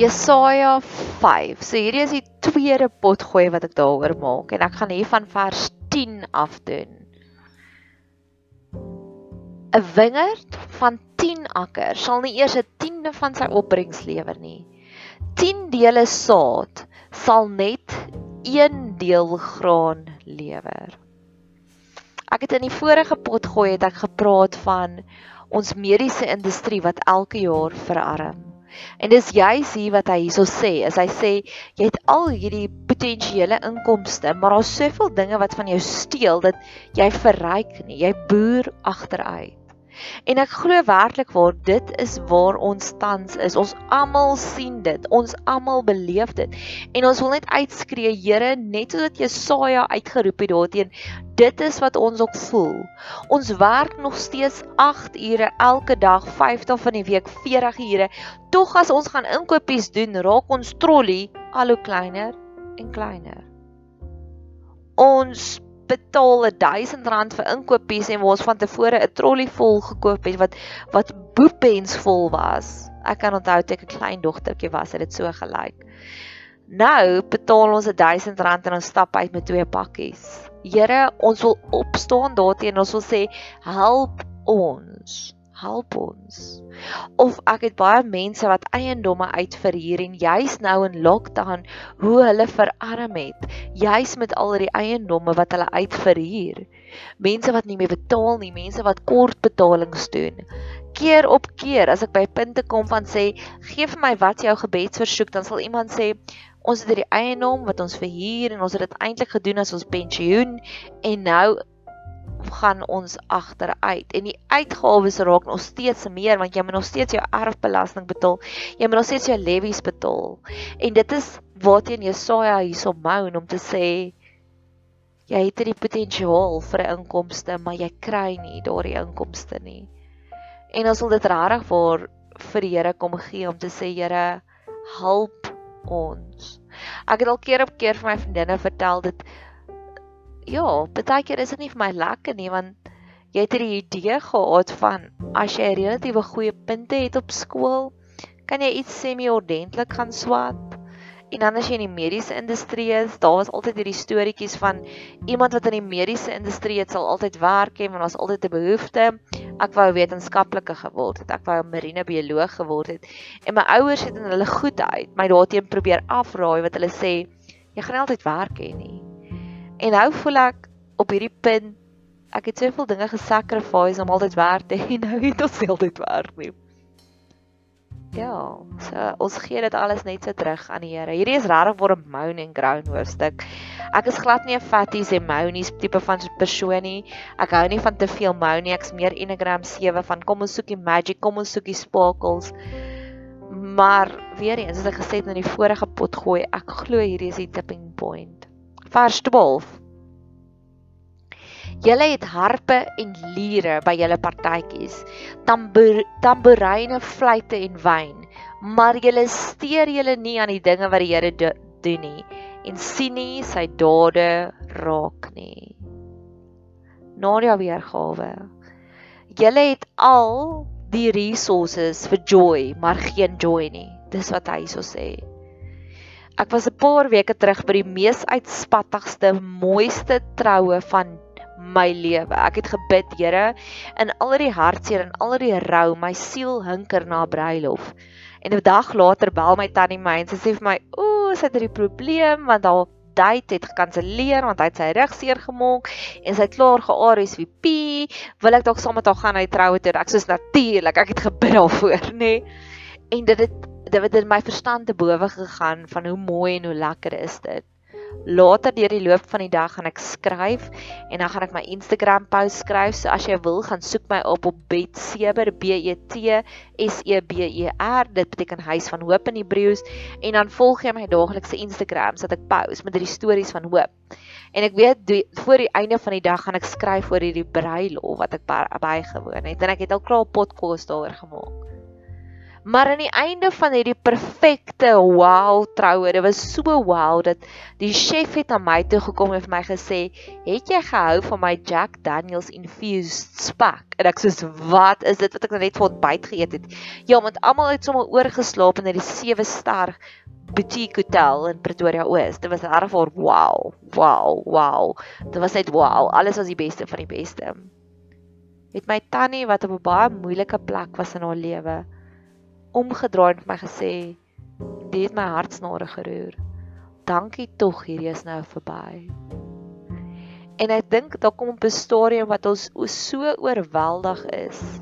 Jesaja 5. So hierdie is die tweede potgooi wat ek daaroor maak en ek gaan hier van vers 10 af doen. 'n Wingerd van 10 akker sal nie eers 'n tiende van sy opbrengs lewer nie. 10 dele saad sal net 1 deel graan lewer. Ek het in die vorige potgooi het ek gepraat van ons mediese industrie wat elke jaar verarm. En dis juis hier wat hy hierso sê, is hy sê jy het al hierdie potensiële inkomste, maar daar's soveel dinge wat van jou steel dat jy verryk nie. Jy boer agteruit. En ek glo werklik waar dit is waar ons tans is. Ons almal sien dit. Ons almal beleef dit. En ons wil net uitskree, Here, net soos Jesaja uitgeroep het daarteen, dit is wat ons ook voel. Ons werk nog steeds 8 ure elke dag, 5 dae van die week, 40 ure. Tog as ons gaan inkopies doen, raak ons trolly al hoe kleiner en kleiner. Ons betaal 1000 rand vir inkopies en ons van tevore 'n trolly vol gekoop het wat wat boepens vol was. Ek kan onthou toe ek 'n klein dogtertjie was, het dit so gelyk. Nou betaal ons 1000 rand en ons stap uit met twee pakkies. Here, ons wil opstaan daarteen en ons wil sê help ons help ons. Of ek het baie mense wat eiendomme uitverhuur en juis nou in lockdown hoe hulle verarm het, juis met al die eiendomme wat hulle uitverhuur. Mense wat nie meer betaal nie, mense wat kort betalings doen. Keer op keer as ek by punte kom van sê, gee vir my wat jou gebedsversoek, dan sal iemand sê Ons het hierdie eiendom wat ons verhuur en ons het dit eintlik gedoen as ons pensioen en nou gaan ons agteruit en die uitgawes raak nog steeds meer want jy moet nog steeds jou erfbelasting betaal. Jy moet nog steeds jou levies betaal. En dit is waarteen Jesaja hierso moan om te sê jy het hierdie potensiaal vir 'n inkomste, maar jy kry nie daardie inkomste nie. En ons wil dit regtig vir vir die Here kom gee om te sê Here, help ons. Ek het al keer op keer vir my vriendinne vertel dit ja, baie keer is dit nie vir my lekker nie want jy het hierdie idee gehad van as jy relatiewe goeie punte het op skool, kan jy iets semi-ordentlik gaan swat. En dan as jy in die mediese industrie is, daar was altyd hierdie storieetjies van iemand wat in die mediese industrie het, sal altyd werk hê want daar's altyd 'n behoefte. Ek wou wetenskaplike geword het, ek wou 'n marine bioloog geword het. En my ouers het in hulle goedheid my daarteen probeer afraai wat hulle sê, jy gaan altyd werk hê nie. En nou voel ek op hierdie punt ek het soveel dinge gesacrifice om altyd werk te hê nou het ons altyd werk nie. Ja, so ons gee dit alles net so terug aan die Here. Hierdie is regtig vir 'n moan and groan hoofstuk. Ek is glad nie 'n fatties en moanies tipe van persoon nie. Ek hou nie van te veel moan nie. Ek's meer Enneagram 7 van kom ons soekie magic, kom ons soekie sparkles. Maar weer eens, soos ek gesê het in die vorige pot gooi, ek glo hierdie is die tipping point vers 12. Julle het harpe en liere by julle partytjies, tamboer, tamboerine, fluitte en wyn, maar julle steur julle nie aan die dinge wat die Here do, doen nie en sien nie sy dade raak nie. Nadia weergawe. Julle het al die resources vir joy, maar geen joy nie. Dis wat hy so sê. Ek was 'n paar weke terug by die mees uitspattigste, mooiste troue van my lewe. Ek het gebid, Here, in al die hartseer en al die rou, my siel hinker na bruilof. En 'n dag later bel my tannie my en sy sê vir my, "Ooh, sy het 'n probleem want haar date het gekanselleer want hy het sy rug seer gemaak en sy het klaar ge-RSVP. Wil ek dalk saam met haar gaan na die troue toe?" Ek sê natuurlik, ek het gebid daarvoor, nê. Nee. En dit het dit het in my verstand te bowe gegaan van hoe mooi en hoe lekker is dit. Later deur die loop van die dag gaan ek skryf en dan gaan ek my Instagram post skryf. So as jy wil, gaan soek my op op Betseber B E T S E B E R. Dit beteken huis van hoop in Hebreëus en dan volg jy my daaglikse Instagram sodat ek post met die stories van hoop. En ek weet die, voor die einde van die dag gaan ek skryf oor hierdie bruilof wat ek bygewoon het en ek het al klaar 'n podcast daaroor gemaak. Maar aan die einde van hierdie perfekte wow troue, dit was so wow dat die chef het aan my toe gekom en vir my gesê, "Het jy gehou van my Jack Daniel's infused spek?" En ek sê, "Wat is dit wat ek nou net vir ontbyt geëet het?" Ja, want almal het sommer oorgeslaap in hierdie 7 ster boutique hotel in Pretoria Oos. Dit was regtig wow, wow, wow. Dit was net wow. Alles was die beste van die beste. Het my tannie wat op 'n baie moeilike plek was in haar lewe omgedraai en vir my gesê dit het my hartsnare geroer. Dankie tog, hierdie is nou verby. En ek dink daar kom 'n stadium wat ons so oorweldig is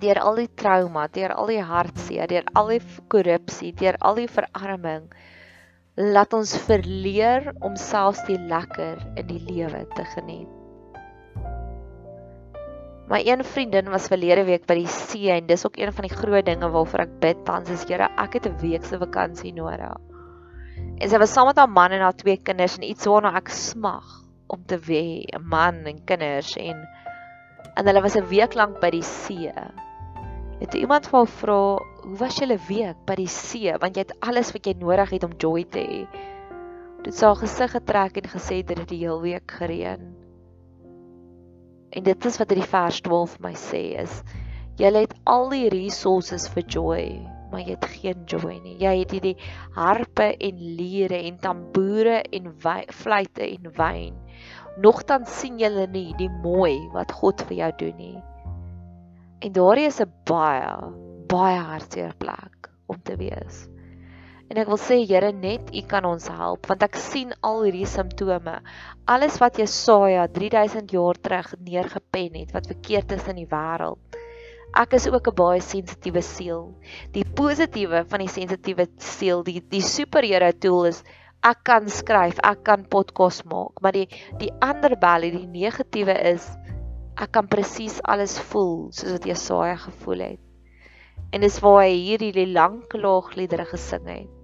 deur al die trauma, deur al die hartseer, deur al die korrupsie, deur al die verarming, laat ons verleer om selfs die lekker in die lewe te geniet. My een vriendin was verlede week by die see en dis ook een van die groot dinge waarvoor ek bid tans is Here, ek het 'n week se vakansie nodig. En sy was saam met haar man en haar twee kinders en iets waarna ek smag om te hê, 'n man en kinders en en hulle was 'n week lank by die see. Het iemand vir haar vra, "Hoe was julle week by die see? Want jy het alles wat jy nodig het om joy te hê." Dit sou gesig getrek en gesê dit het die hele week gereën. En dit is wat hierdie vers 12 vir my sê is jy het al die resources vir joy, maar jy het geen joy nie. Jy het hierdie harpe en liere en tamboere en fluitte en wyn. Nogtans sien julle nie die mooi wat God vir jou doen nie. En daar is 'n baie baie hartseer plek om te wees. En ek wil sê Here net U kan ons help want ek sien al hierdie simptome. Alles wat Jesaja 3000 jaar terug neergepen het wat verkeerd is in die wêreld. Ek is ook 'n baie sensitiewe siel. Die positiewe van die sensitiewe siel, die die superhero tool is ek kan skryf, ek kan podcast maak, maar die die ander balie, die negatiewe is ek kan presies alles voel soos wat Jesaja gevoel het. En dis waar hy hierdie lang klaagliedere gesing het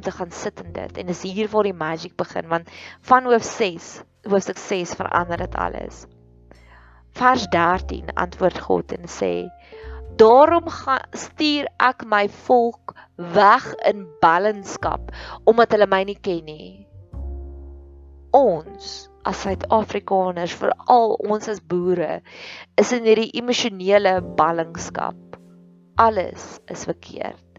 om te gaan sit in dit. En dis hier waar die magie begin want van hoof 6, hoofstuk 6 verander dit alles. Vers 13 antwoord God en sê: "Daarom gaan stuur ek my volk weg in ballingskap omdat hulle my nie ken nie." Ons as Suid-Afrikaners, veral ons as boere, is in hierdie emosionele ballingskap alles is verkeerd.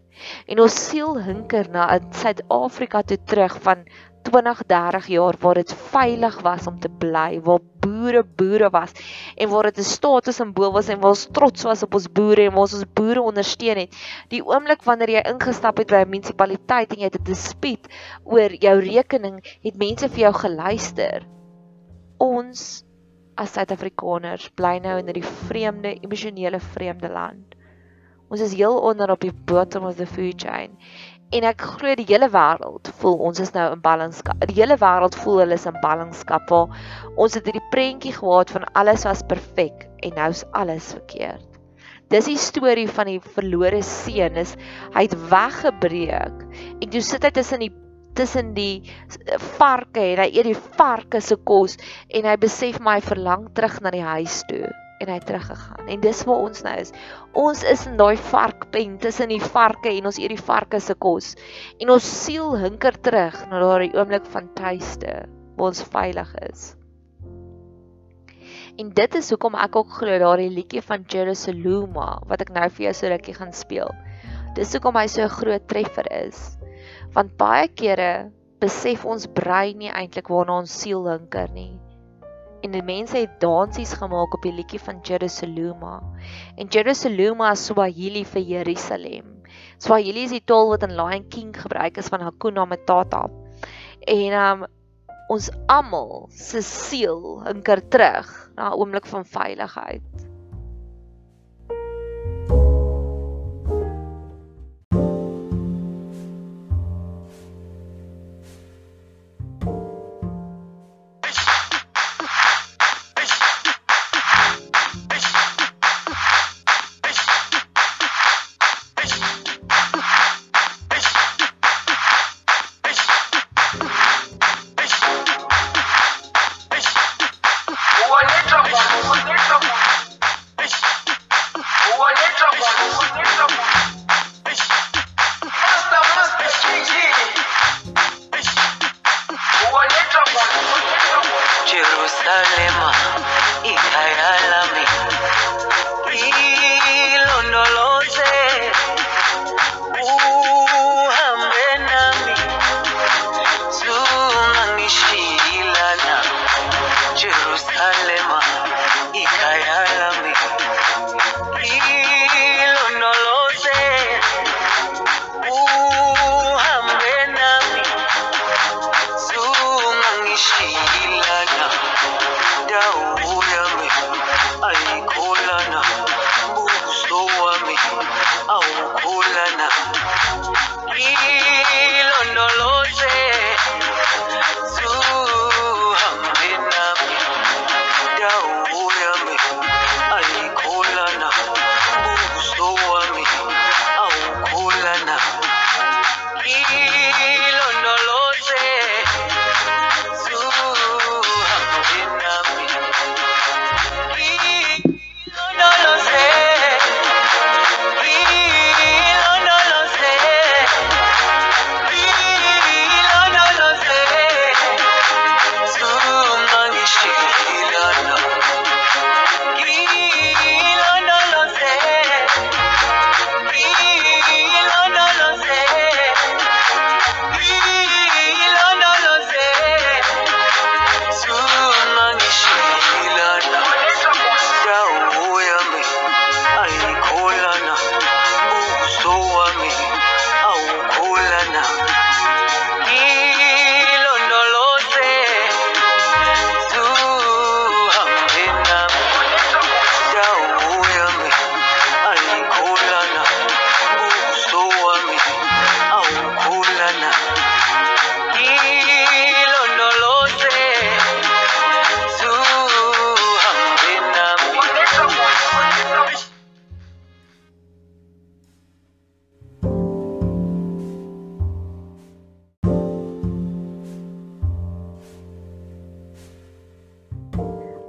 En ons siel hinker na Suid-Afrika toe terug van 20, 30 jaar waar dit veilig was om te bly, waar boere boere was en waar dit 'n status simbool was en waar ons trots was op ons boere en waar ons ons boere ondersteun het. Die oomblik wanneer jy ingestap het by 'n munisipaliteit en jy het 'n dispuut oor jou rekening, het mense vir jou geluister. Ons as Suid-Afrikaners bly nou in hierdie vreemde, emosionele vreemde land. Ons is heel onder op die bottom of the food chain. En ek glo die hele wêreld voel ons is nou in ballingskap. Die hele wêreld voel hulle is in ballingskap ons het hierdie prentjie gehad van alles was perfek en nou is alles verkeerd. Dis die storie van die verlore seun is hy het weggebreek en toe sit hy tussen die tussen die varke en hy eet die varke se kos en hy besef my verlang terug na die huis toe en hy het teruggegaan. En dis waar ons nou is. Ons is in daai varkpen tussen die varke en ons eet die varke se kos. En ons siel hinker terug na daardie oomblik van tuiste waar ons veilig is. En dit is hoekom ek ook glo daardie liedjie van Jerusalem wat ek nou vir jou so rukkie gaan speel. Dis hoekom hy so 'n groot treffer is. Want baie kere besef ons brein nie eintlik waarna ons siel hinker nie. En die mense het dansies gemaak op die liedjie van Jerusalem. En Jerusalem is Swahili vir Jerusalem. Swahili is die taal wat in Lion King gebruik is van Hakuna Matata. En um ons almal se siel hinker terug na 'n oomblik van veiligheid. Salema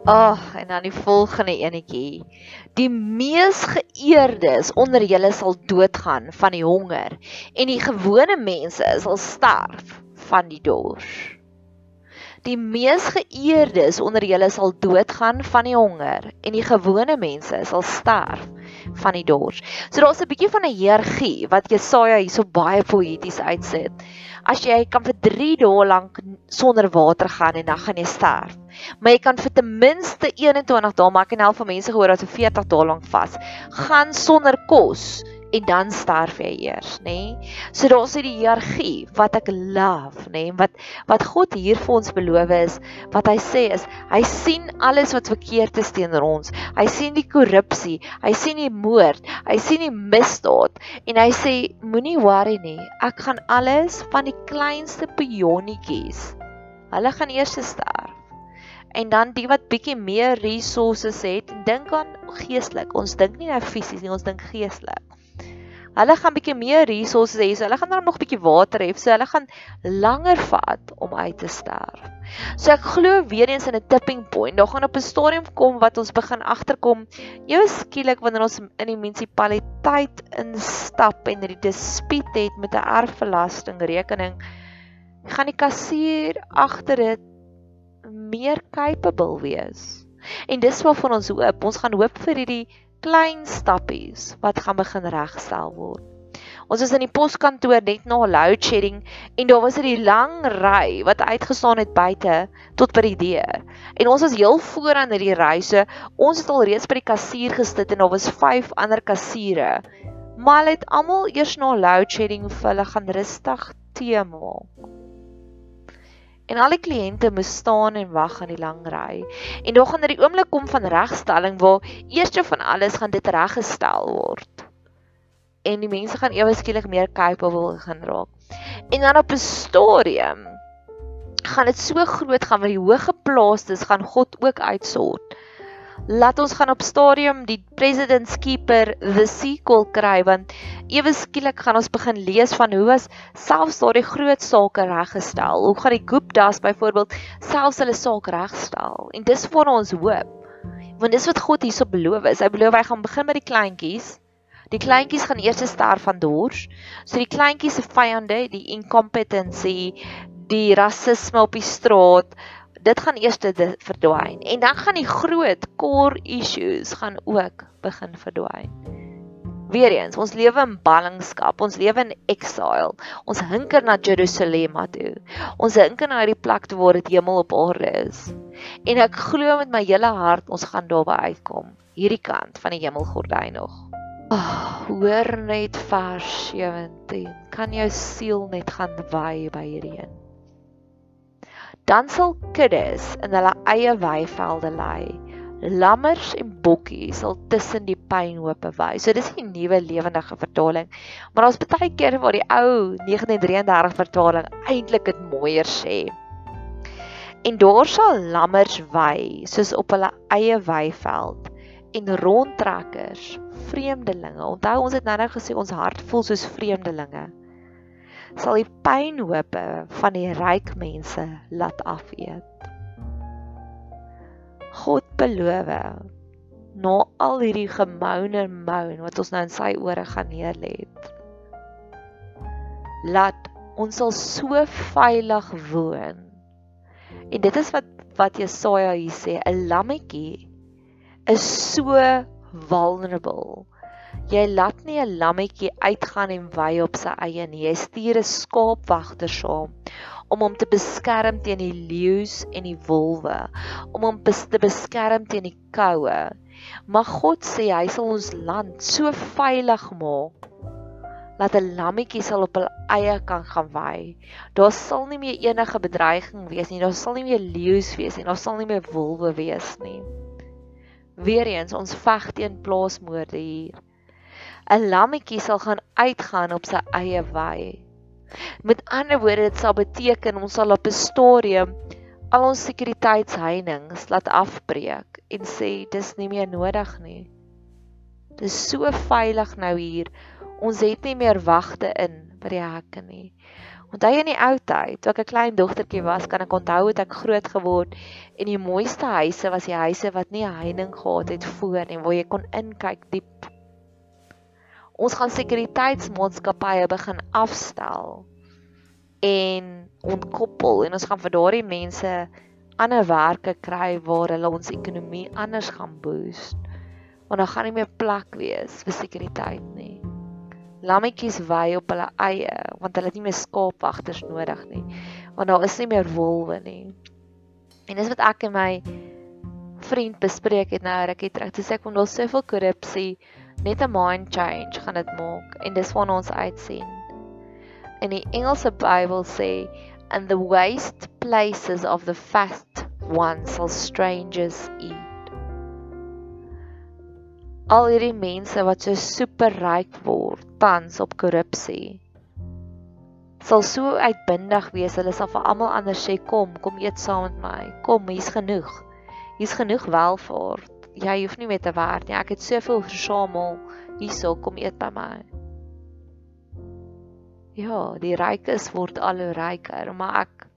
Ag, oh, en dan die volgende enetjie. Die mees geëerdes onder julle sal doodgaan van die honger en die gewone mense sal sterf van die dors. Die mees geëerdes onder julle sal doodgaan van die honger en die gewone mense sal sterf van die dors. So daar's 'n bietjie van 'n hiërargie wat Jesaja hierso baie poëties uitsit. As jy kan vir 3 dae lank sonder water gaan en dan gaan jy sterf maar jy kan vir ten minste 21 dae maak en help vir mense gehoor dat vir 40 dae lank vas gaan sonder kos en dan sterf jy eers, nê? Nee? So daar's hierdie hiërargie wat ek love, nê? Nee? Wat wat God hier vir ons beloof is, wat hy sê is, hy sien alles wat verkeerd is teenoor ons. Hy sien die korrupsie, hy sien die moord, hy sien die misdaad en hy sê moenie worry nie. Ek gaan alles van die kleinste pionnetjies. Hulle gaan eers sterf en dan die wat bietjie meer resources het, dink aan geestelik. Ons dink nie nou fisies nie, ons dink geestelik. Hulle gaan bietjie meer resources hê, so hulle gaan dan nog bietjie water hê, so hulle gaan langer vat om uit te sterf. So ek glo weer eens in 'n tipping point. Daar gaan op 'n stadium kom wat ons begin agterkom. Ewe skielik wanneer ons in die munisipaliteit instap en die dispuut het met 'n erfbelasting rekening, gaan die kassier agter dit meer capable wees. En dis wat van ons hoop. Ons gaan hoop vir hierdie klein stappies wat gaan begin regstel word. Ons was in die poskantoor net na load shedding en daar was 'n lang ry wat uitgestaan het buite tot by die deur. En ons was heel vooraan hierdie ry, so ons het al reeds by die kassier gesit en daar was 5 ander kassiere. Maar hulle het almal eers na load shedding vir hulle gaan rustig tee maak en al die kliënte moes staan en wag aan die lang ry. En daar gaan er die oomblik kom van regstelling waar eerste van alles gaan dit reggestel word. En die mense gaan ewe skielik meer capable gaan raak. En dan op 'n stadium gaan dit so groot gaan wat die hoëgeplaastes gaan God ook uitsort laat ons gaan op stadium die president's keeper the sequel kry want ewe skielik gaan ons begin lees van hoe was selfs daardie groot sake reggestel. Hoe gaan die Gupta's byvoorbeeld selfs hulle saak regstel? En dis vir ons hoop. Want dis wat God hierso beloof is. Hy beloof hy gaan begin met die kleintjies. Die kleintjies gaan eers sterf van dors. So die kleintjies se vyande, die incompetency, die rasisme op die straat, dit gaan eers verdwyn en dan gaan die groot core issues gaan ook begin verdwyn. Weereens, ons lewe in ballingskap, ons lewe in exile. Ons hinker na Jerusalem toe. Ons hinker na hierdie plek toe waar dit hemel op aarde is. En ek glo met my hele hart ons gaan daarby uitkom, hierdie kant van die hemelgordyn nog. Oh, hoor net vers 17. Kan jou siel net gaan wy by hierdie een dan sal kuddes in hulle eie weivelde lê. Lammers en bokkies sal tussen die pynhope wy. So dis 'n nuwe lewendige vertaling. Maar daar's baie keer waar die ou 1933 vertaling eintlik dit mooier sê. En daar sal lammers wy soos op hulle eie weiveld en rondtrekkers, vreemdelinge. Onthou ons het nou-nou gesê ons hart voel soos vreemdelinge sal die pynhope van die ryk mense laat afeet. God beloof na al hierdie gemoun en moan wat ons nou in sy ore gaan neerlê. Laat ons sal so veilig woon. En dit is wat wat Jesaja hier sê, 'n lammetjie is so vulnerable Jy laat nie 'n lammetjie uitgaan en wy op sy eie nie. Jy stuur 'n skaapwagter saam om hom te beskerm teen die leeu's en die wolwe, om hom te beskerm teen die koue. Maar God sê hy sal ons land so veilig maak dat 'n lammetjie sal op hul eie kan gaan wy. Daar sal nie meer enige bedreiging wees nie. Daar sal nie meer leeu's wees nie. Daar sal nie meer wolwe wees nie. Weereens ons veg teen plaasmoorde hier. 'n lammetjie sal gaan uitgaan op sy eie wy. Met ander woorde, dit sal beteken ons sal op 'n stadium al ons sekuriteitsheininge laat afbreek en sê dis nie meer nodig nie. Dis so veilig nou hier. Ons het nie meer wagte in by die hekke nie. Onthou in die ou tyd, toe ek 'n klein dogtertjie was, kan ek onthou hoe ek groot geword en die mooiste huise was die huise wat nie 'n heining gehad het voor nie, waar jy kon inkyk diep ons gaan sekuriteitsmaatskappye begin afstel en ontkoppel en ons gaan vir daardie mense ander werke kry waar hulle ons ekonomie anders gaan boost. Want dan gaan nie meer plek wees vir sekuriteit nie. Lammetjies wy op hulle eie want hulle het nie meer skaapwagters nodig nie. Want daar is nie meer wolwe nie. En dis wat ek en my vriend bespreek het nou rukkie terug. Dis ek want daar's soveel korrupsie net 'n mind change gaan dit maak en dis waarna ons uitsien. In die Engelse Bybel sê and the waste places of the fast ones shall strangers eat. Al hierdie mense wat so super ryk word tans op korrupsie sal so uitbundig wees hulle sal vir almal anders sê kom kom eet saam met my kom hier's genoeg hier's genoeg welvaart jy hoef nie meer te werk nie. Ek het soveel versamel. Hierso kom eet by my. Ja, die rykes word al hoe ryker, maar ek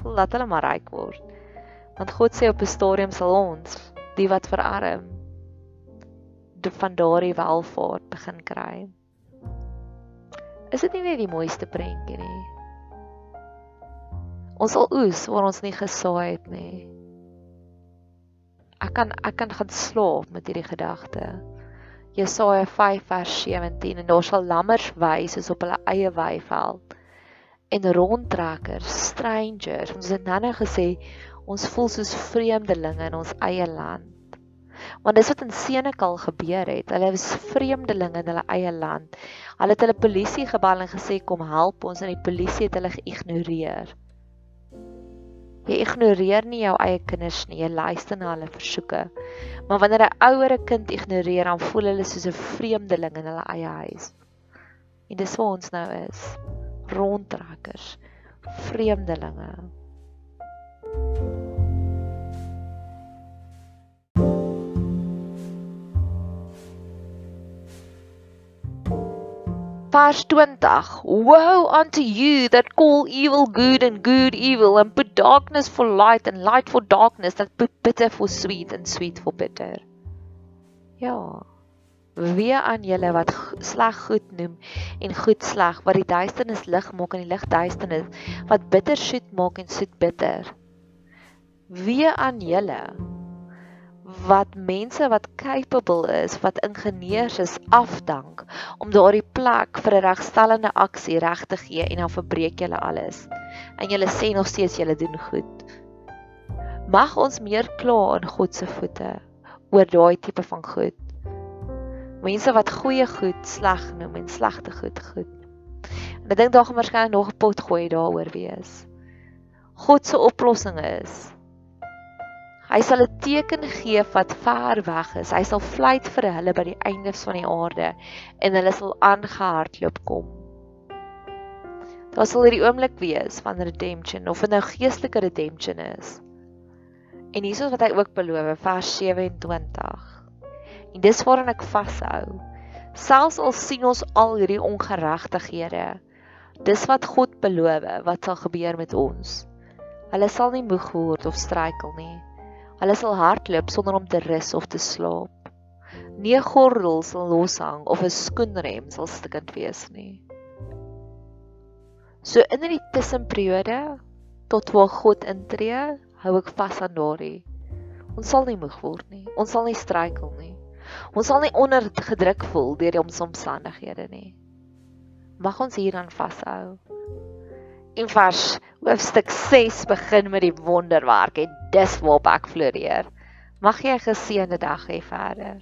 voel dat hulle maar ryk word. Want God sê op 'n stadium sal ons, die wat verarm, de van daardie welvaart begin kry. Is dit nie net die mooiste prentjie nie? Ons sal oes waar ons nie gesaai het nie. Ek kan ek kan gaan slaap met hierdie gedagte. Jesaja 5 vers 17 en daar sal lammers wys soos op hulle eie weiveld en rondtrekkers, strangers. Ons het nou gesê ons voel soos vreemdelinge in ons eie land. Want dis wat in Senekal gebeur het. Hulle was vreemdelinge in hulle eie land. Hulle het hulle polisie gebel en gesê kom help ons en die polisie het hulle geïgnoreer. Jy ignoreer nie jou eie kinders nie, jy luister na hulle versoeke. Maar wanneer 'n ouer 'n kind ignoreer, dan voel hulle soos 'n vreemdeling in hulle eie huis. En dis waar ons nou is. Rondtrekkers, vreemdelinge. Vers 20 Woe unto you that call evil good and good evil and put darkness for light and light for darkness that put bitter for sweet and sweet for bitter. Ja. Wie aan julle wat sleg goed noem en goed sleg wat die duisternis lig maak en die lig duisternis wat bitter soet maak en soet bitter. Wie aan julle wat mense wat capable is, wat ingenieurs is afdank om daardie plek vir 'n regstellende aksie reg te gee en dan verbreek julle alles. En julle sê nog steeds julle doen goed. Mag ons meer kla in God se voete oor daai tipe van goed. Mense wat goeie goed sleg noem en slegte goed goed. En ek dink daar gaan waarskynlik nog 'n pot gooi daaroor wees. God se oplossing is Hy sal 'n teken gee wat ver weg is. Hy sal fluit vir hulle by die eindes van die aarde en hulle sal aangehardloop kom. Daar sal hierdie oomblik wees van redemption of 'n nou geestelike redemption is. En hier is wat hy ook beloof, vers 27. En dis waaraan ek vashou. Selfs al sien ons al hierdie ongeregtighede, dis wat God beloof wat sal gebeur met ons. Hulle sal nie moeg word of struikel nie. Hulle sal hardloop sonder om te rus of te slaap. Nie 'n gordel sal loshang of 'n skoenrem sal stikkend wees nie. So in die tussenperiode tot waar God intree, hou ek vas aan daardie. Ons sal nie moeg word nie. Ons sal nie struikel nie. Ons sal nie onder gedruk voel deur die omstandighede nie. Mag ons hieraan vashou en vers hoofstuk 6 begin met die wonderwerk en dis waarop ek floreer. Mag jy 'n geseënde dag hê verder.